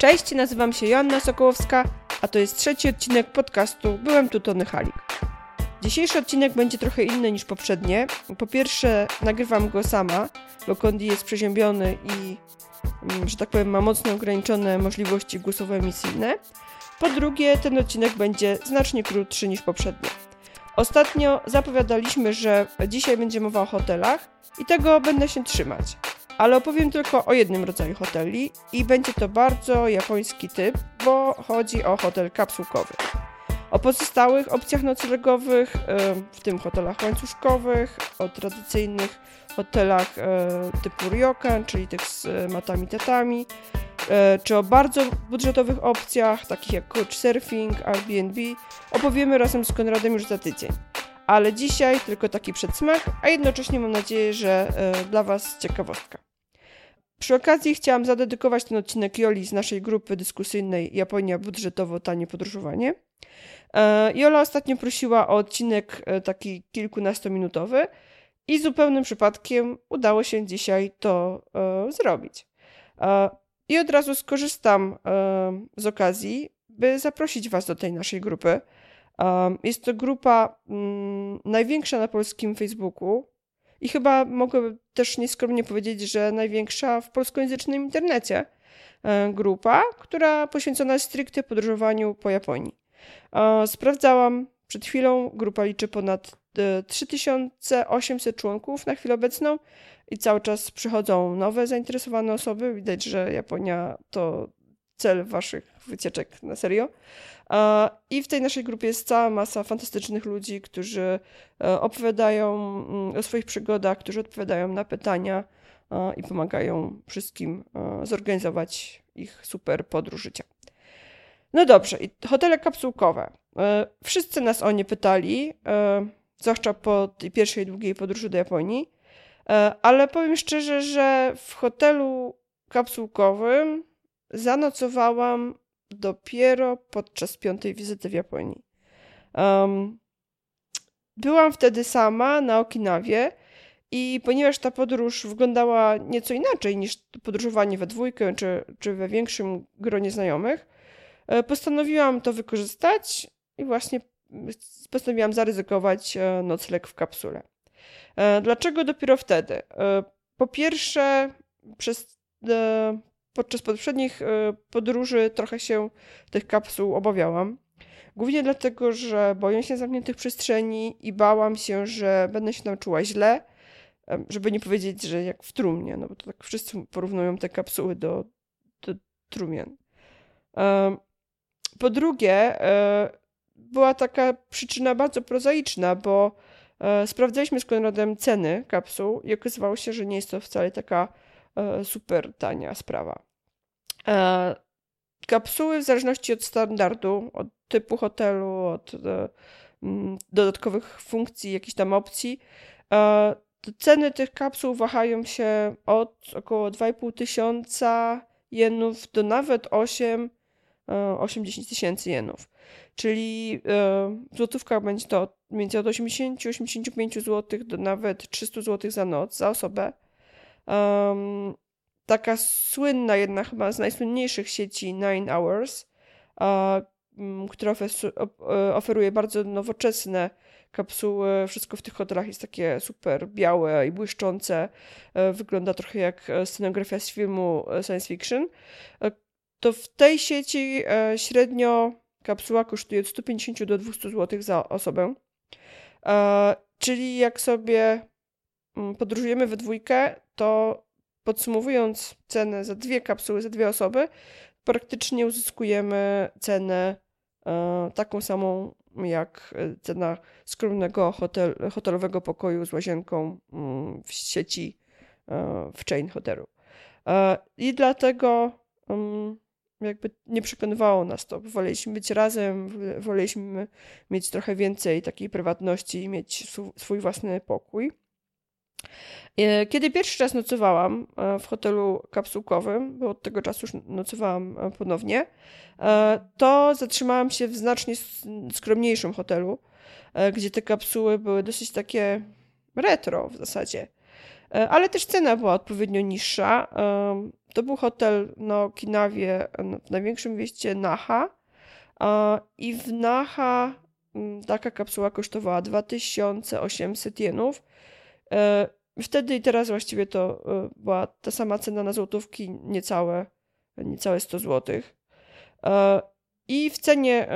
Cześć, nazywam się Joanna Sokołowska, a to jest trzeci odcinek podcastu Byłem tu Tony Halik. Dzisiejszy odcinek będzie trochę inny niż poprzednie. Po pierwsze, nagrywam go sama, bo Kondi jest przeziębiony i, mm, że tak powiem, ma mocno ograniczone możliwości głosowo-emisyjne. Po drugie, ten odcinek będzie znacznie krótszy niż poprzednie. Ostatnio zapowiadaliśmy, że dzisiaj będzie mowa o hotelach i tego będę się trzymać. Ale opowiem tylko o jednym rodzaju hoteli i będzie to bardzo japoński typ, bo chodzi o hotel kapsułkowy. O pozostałych opcjach noclegowych, w tym hotelach łańcuszkowych, o tradycyjnych hotelach typu ryokan, czyli tych z matami tatami, e, czy o bardzo budżetowych opcjach, takich jak couchsurfing, Airbnb, opowiemy razem z Konradem już za tydzień. Ale dzisiaj tylko taki przedsmak, a jednocześnie mam nadzieję, że e, dla Was ciekawostka. Przy okazji chciałam zadedykować ten odcinek Joli z naszej grupy dyskusyjnej Japonia budżetowo tanie podróżowanie. E, Jola ostatnio prosiła o odcinek e, taki kilkunastominutowy i zupełnym przypadkiem udało się dzisiaj to e, zrobić. I od razu skorzystam z okazji, by zaprosić Was do tej naszej grupy. Jest to grupa mm, największa na polskim Facebooku i chyba mogę też nieskromnie powiedzieć, że największa w polskojęzycznym internecie grupa, która poświęcona jest stricte podróżowaniu po Japonii. Sprawdzałam przed chwilą, grupa liczy ponad 3800 e, członków na chwilę obecną i cały czas przychodzą nowe zainteresowane osoby. Widać, że Japonia to cel waszych wycieczek na serio. I w tej naszej grupie jest cała masa fantastycznych ludzi, którzy e, opowiadają mm, o swoich przygodach, którzy odpowiadają na pytania i pomagają wszystkim e, zorganizować ich super podróż życia. No dobrze, i hotele kapsułkowe. E, wszyscy nas o nie pytali, zwłaszcza po tej pierwszej długiej podróży do Japonii, ale powiem szczerze, że w hotelu kapsułkowym zanocowałam dopiero podczas piątej wizyty w Japonii. byłam wtedy sama na Okinawie i ponieważ ta podróż wyglądała nieco inaczej niż podróżowanie we dwójkę czy, czy we większym gronie znajomych, E, postanowiłam to wykorzystać i właśnie postanowiłam zaryzykować e, nocleg w kapsule. E, dlaczego dopiero wtedy? Po pierwsze, przez, podczas poprzednich podróży trochę się tych kapsuł obawiałam. Głównie dlatego, że boję się zamkniętych przestrzeni i bałam się, że będę się tam czuła źle, żeby nie powiedzieć, że jak w trumnie, no bo to tak wszyscy porównują te kapsuły do, do trumien. Po drugie, e, była taka przyczyna bardzo prozaiczna, bo e, sprawdzaliśmy z Konradem ceny kapsuł i okazywało się, że nie jest to wcale taka e, super tania sprawa. Kapsuły w zależności od standardu, od typu hotelu, od dodatkowych funkcji, jakichś tam opcji, ceny tych kapsuł wahają się od około 2,5 tysiąca jenów do nawet 8 80 tysięcy jenów. Czyli e, złotówka będzie to między od 80-85 zł do nawet 300 zł za noc, za osobę. Um, taka słynna, jedna chyba z najsłynniejszych sieci Nine Hours, która e, oferuje bardzo nowoczesne kapsuły. Wszystko w tych hotelach jest takie super białe i błyszczące. Wygląda trochę jak scenografia z filmu science fiction to w tej sieci e, średnio kapsuła kosztuje od 150 do 200 zł za osobę. E, czyli jak sobie podróżujemy we dwójkę, to podsumowując cenę za dwie kapsuły, za dwie osoby, praktycznie uzyskujemy cenę e, taką samą jak cena skromnego hotel, hotelowego pokoju z łazienką mm, w sieci w chain hotelu. I dlatego mm, jakby nie przekonywało nas to. Woleliśmy być razem, woleliśmy mieć trochę więcej takiej prywatności i mieć swój własny pokój. E, kiedy pierwszy raz nocowałam e, w hotelu kapsułkowym, bo od tego czasu już nocowałam e, ponownie, to zatrzymałam się w znacznie skromniejszym hotelu, gdzie te kapsuły były dosyć takie retro w zasadzie. Ale też cena była odpowiednio niższa. To był hotel na Okinawie, w największym mieście Naha. I w Naha taka kapsuła kosztowała 2800 jenów. E, wtedy i teraz właściwie to e, była ta sama cena na złotówki, niecałe, niecałe 100 zł. I w cenie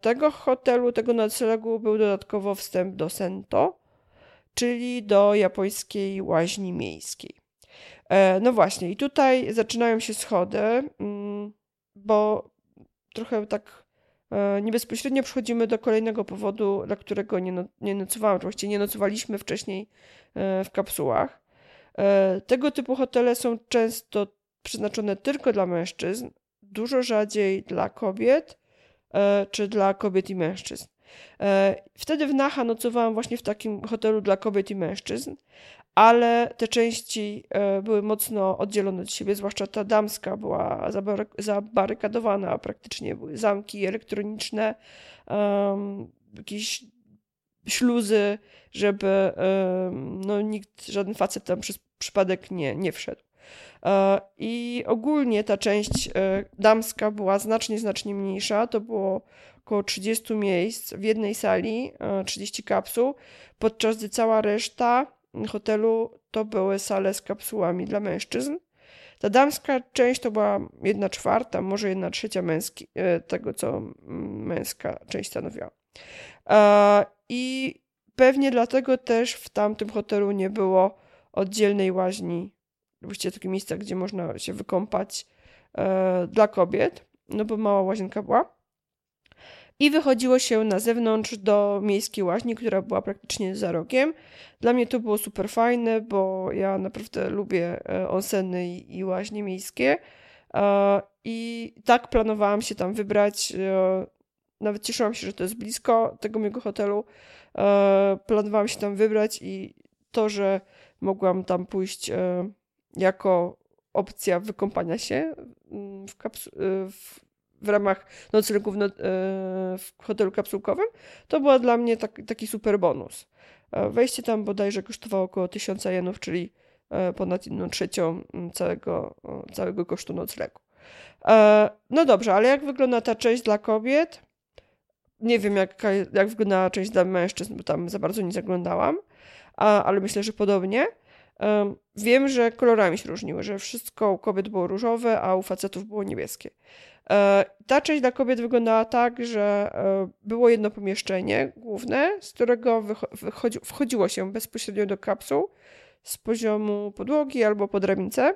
tego hotelu, tego noclegu był dodatkowo wstęp do Sento czyli do japońskiej łaźni miejskiej. E, no właśnie, i tutaj zaczynają się schody, mm, bo trochę tak e, nie bezpośrednio przechodzimy do kolejnego powodu, dla którego nie, no, nie nocowałam, właściwie nie nocowaliśmy wcześniej e, w kapsułach. Tego typu hotele są często przeznaczone tylko dla mężczyzn, dużo rzadziej dla kobiet, czy dla kobiet i mężczyzn. E, wtedy w Naha nocowałam właśnie w takim hotelu dla kobiet i mężczyzn, ale te części e, były mocno oddzielone od siebie, zwłaszcza ta damska była zabarykadowana, praktycznie były zamki elektroniczne, jakieś śluzy, żeby no, nikt, żaden facet tam przez przypadek nie, nie wszedł. E, I ogólnie ta część damska była znacznie, znacznie mniejsza. To było około 30 miejsc w jednej sali, 30 e, kapsuł, podczas gdy cała reszta hotelu to były sale z kapsułami dla mężczyzn. Ta damska część to była jedna czwarta, może jedna trzecia męski, e, tego, co męska część stanowiła. E, I pewnie dlatego też w tamtym hotelu nie było oddzielnej łaźni, właściwie takie miejsca, gdzie można się wykąpać dla kobiet, no bo mała łazienka była i wychodziło się na zewnątrz do miejskiej łaźni, która była praktycznie za rogiem. Dla mnie to było super fajne, bo ja naprawdę lubię e, onseny i łaźnie miejskie. E, I tak planowałam się tam wybrać. E, nawet cieszyłam się, że to jest blisko tego mojego hotelu. Planowałam się tam wybrać i to, że mogłam tam pójść jako opcja wykąpania się mm, w, kapsu- w w ramach noclegów no, w hotelu kapsułkowym, to była dla mnie tak, taki super bonus. E, wejście tam bodajże kosztowało około 1000 jenów, czyli e, ponad jedną trzecią całego, całego kosztu noclegu. No dobrze, ale jak wygląda ta część dla kobiet? Nie wiem, jak, jak wygląda część dla mężczyzn, bo tam za bardzo nie zaglądałam, ale myślę, że podobnie. Wiem, że kolorami się różniły, że wszystko u kobiet było różowe, a u facetów było niebieskie. E, ta część dla kobiet wyglądała tak, że e, było jedno pomieszczenie główne, z którego wchodziło się bezpośrednio do kapsuł z poziomu podłogi albo pod drabince.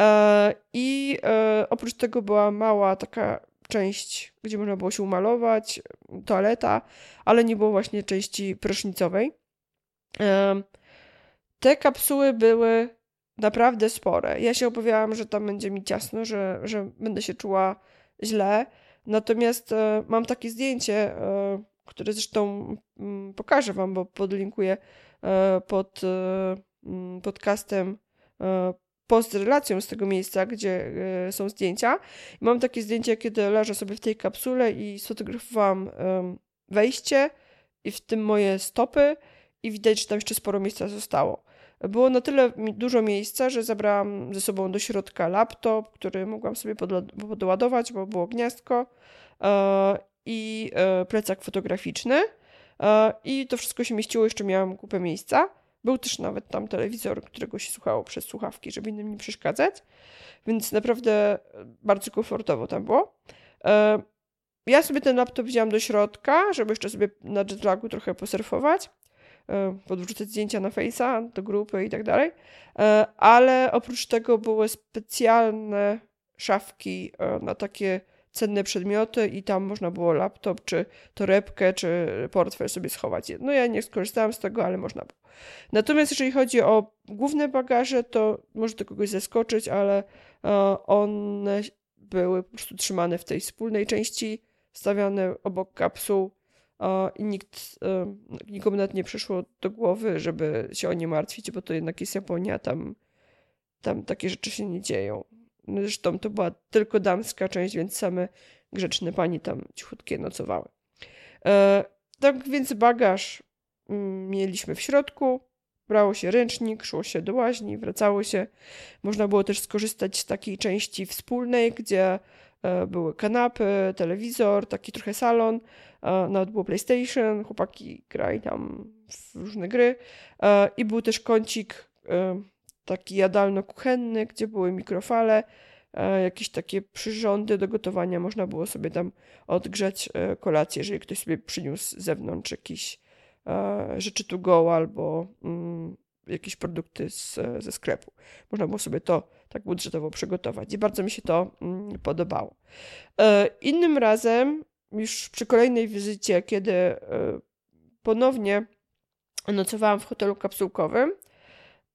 E, I oprócz tego była mała taka część, gdzie można było się umalować, toaleta, ale nie było właśnie części prysznicowej. Te kapsuły były naprawdę spore. Ja się obawiałam, że tam będzie mi ciasno, że, że będę się czuła źle. Natomiast e, mam takie zdjęcie, e, które zresztą mm, pokażę Wam, bo podlinkuję e, pod e, mm, podcastem e, post relacją z tego miejsca, gdzie e, są zdjęcia. I mam takie zdjęcie, kiedy leżę sobie w tej kapsule i sfotografowałam wejście i w tym moje stopy i widać, że tam jeszcze sporo miejsca zostało. Było na tyle dużo miejsca, że zabrałam ze sobą do środka laptop, który mogłam sobie podładować, bo było gniazdko e, i e, plecak fotograficzny. E, I to wszystko się mieściło, jeszcze miałam kupę miejsca. Był też nawet tam telewizor, którego się słuchało przez słuchawki, żeby innym nie przeszkadzać. Więc naprawdę bardzo komfortowo tam było. Ja sobie ten laptop wzięłam do środka, żeby jeszcze sobie na jetlagu trochę posurfować. E, podwrzucać zdjęcia na Face'a, do grupy i tak dalej. E, ale oprócz tego były specjalne szafki e, na takie cenne przedmioty i tam można było laptop, czy torebkę, czy portfel sobie schować. No ja nie skorzystałam z tego, ale można było. Natomiast jeżeli chodzi o główne bagaże, to może to kogoś zaskoczyć, ale one były po prostu trzymane w tej wspólnej części, stawiane obok kapsuł i nikt, nikomu nawet nie przyszło do głowy, żeby się o nie martwić, bo to jednak jest Japonia, tam, tam takie rzeczy się nie dzieją. No zresztą to była tylko damska część, więc same grzeczne pani tam cichutkie nocowały. E, tak więc bagaż mm, mieliśmy w środku, Brało się ręcznik, szło się do łaźni, wracało się. Można było też skorzystać z takiej części wspólnej, gdzie były kanapy, telewizor, taki trochę salon, e, nawet było PlayStation, chłopaki grali tam w różne gry e, i był też kącik taki jadalno-kuchenny, gdzie były mikrofale, jakieś takie przyrządy do gotowania. Można było sobie tam odgrzać kolację, jeżeli ktoś sobie przyniósł z zewnątrz jakiś rzeczy to go albo mm, jakieś produkty z, ze sklepu. Można było sobie to tak budżetowo przygotować i bardzo mi się to mm, podobało. E, innym razem, już przy kolejnej wizycie, kiedy e, ponownie nocowałam w hotelu kapsułkowym,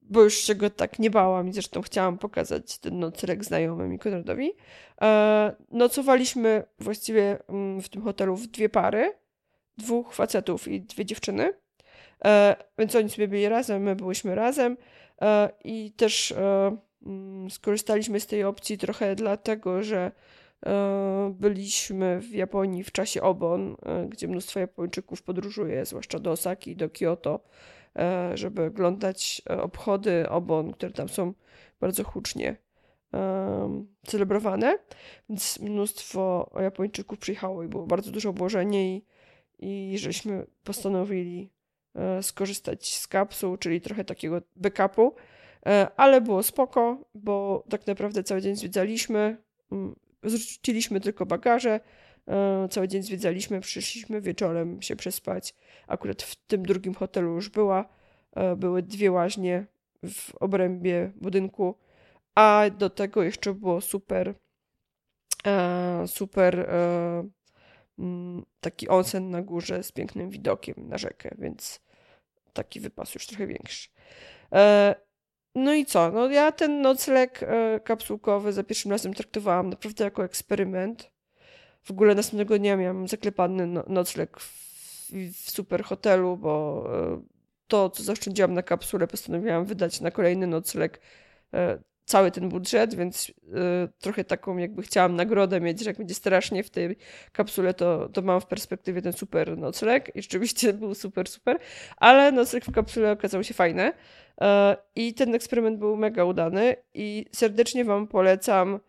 bo już się go tak nie bałam i zresztą chciałam pokazać ten nocleg znajomym i Konradowi. E, nocowaliśmy właściwie mm, w tym hotelu w dwie pary dwóch facetów i dwie dziewczyny. Więc oni sobie byli razem, my byliśmy razem i też skorzystaliśmy z tej opcji trochę dlatego, że e, byliśmy w Japonii w czasie Obon, e, gdzie mnóstwo Japończyków podróżuje, zwłaszcza do Osaki i do Kyoto, e, żeby oglądać obchody Obon, które tam są bardzo hucznie celebrowane. Więc mnóstwo Japończyków przyjechało i było bardzo dużo obłożenie i i żeśmy postanowili skorzystać z kapsuł, czyli trochę takiego backupu, ale było spoko, bo tak naprawdę cały dzień zwiedzaliśmy, mm, zrzuciliśmy tylko bagaże, e, cały dzień zwiedzaliśmy, przyszliśmy wieczorem się przespać. Akurat w tym drugim hotelu już była, były dwie łaźnie w obrębie budynku, a do tego jeszcze było super, super Mm, taki onsen na górze z pięknym widokiem na rzekę, więc taki wypas już trochę większy. E, no i co? No ja ten nocleg e, kapsułkowy za pierwszym razem traktowałam naprawdę jako eksperyment. W ogóle następnego dnia miałam zaklepany no, nocleg w, w super hotelu, bo e, to, co zaoszczędziłam na kapsule, postanowiłam wydać na kolejny nocleg cały ten budżet, więc trochę taką jakby chciałam nagrodę mieć, że jak będzie strasznie w tej kapsule, to, to mam w perspektywie ten super nocleg i rzeczywiście był super, super, ale nocleg w kapsule okazał się fajny i ten eksperyment był mega udany i serdecznie Wam polecam,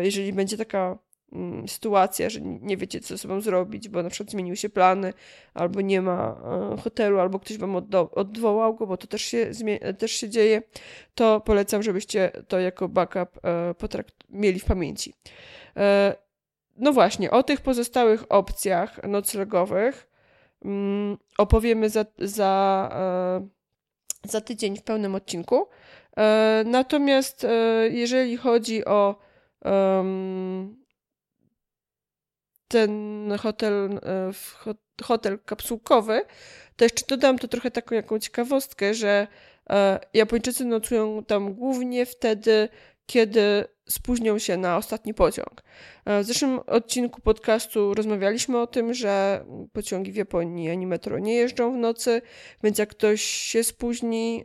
y, jeżeli będzie taka Mm, sytuacja, że nie wiecie, co ze sobą zrobić, bo na przykład zmieniły się plany, albo nie ma e, hotelu, albo ktoś wam odwołał go, bo to też się, też się dzieje, to polecam, żebyście to jako backup e, mieli w pamięci. E, no właśnie, o tych pozostałych opcjach noclegowych mm, opowiemy za, za, za tydzień w pełnym odcinku. Natomiast jeżeli chodzi o ten hotel, e, hotel kapsułkowy, to jeszcze dodam to trochę taką jaką ciekawostkę, że e, Japończycy nocują tam głównie wtedy, kiedy spóźnią się na ostatni pociąg. E, w zeszłym odcinku podcastu rozmawialiśmy o tym, że pociągi w Japonii ani metro nie jeżdżą w nocy, więc jak ktoś się spóźni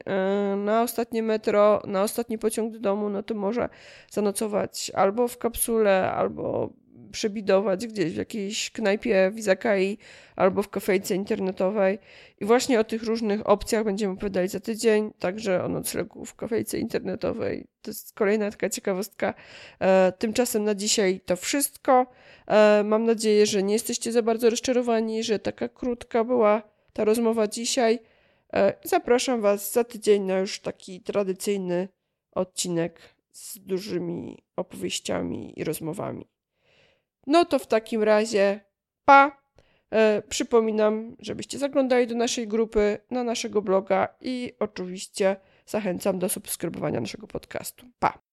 na ostatnie metro, na ostatni pociąg do domu, no to może zanocować albo w kapsule, albo przebidować gdzieś w jakiejś knajpie w Izakai albo w kafejce internetowej. I właśnie o tych różnych opcjach będziemy opowiadali za tydzień, także o noclegu w kafejce internetowej. To jest kolejna taka ciekawostka. E, tymczasem na dzisiaj to wszystko. E, mam nadzieję, że nie jesteście za bardzo rozczarowani, że taka krótka była ta rozmowa dzisiaj. E, zapraszam Was za tydzień na już taki tradycyjny odcinek z dużymi opowieściami i rozmowami. No to w takim razie pa. E, przypominam, żebyście zaglądali do naszej grupy, na naszego bloga i oczywiście zachęcam do subskrybowania naszego podcastu. Pa!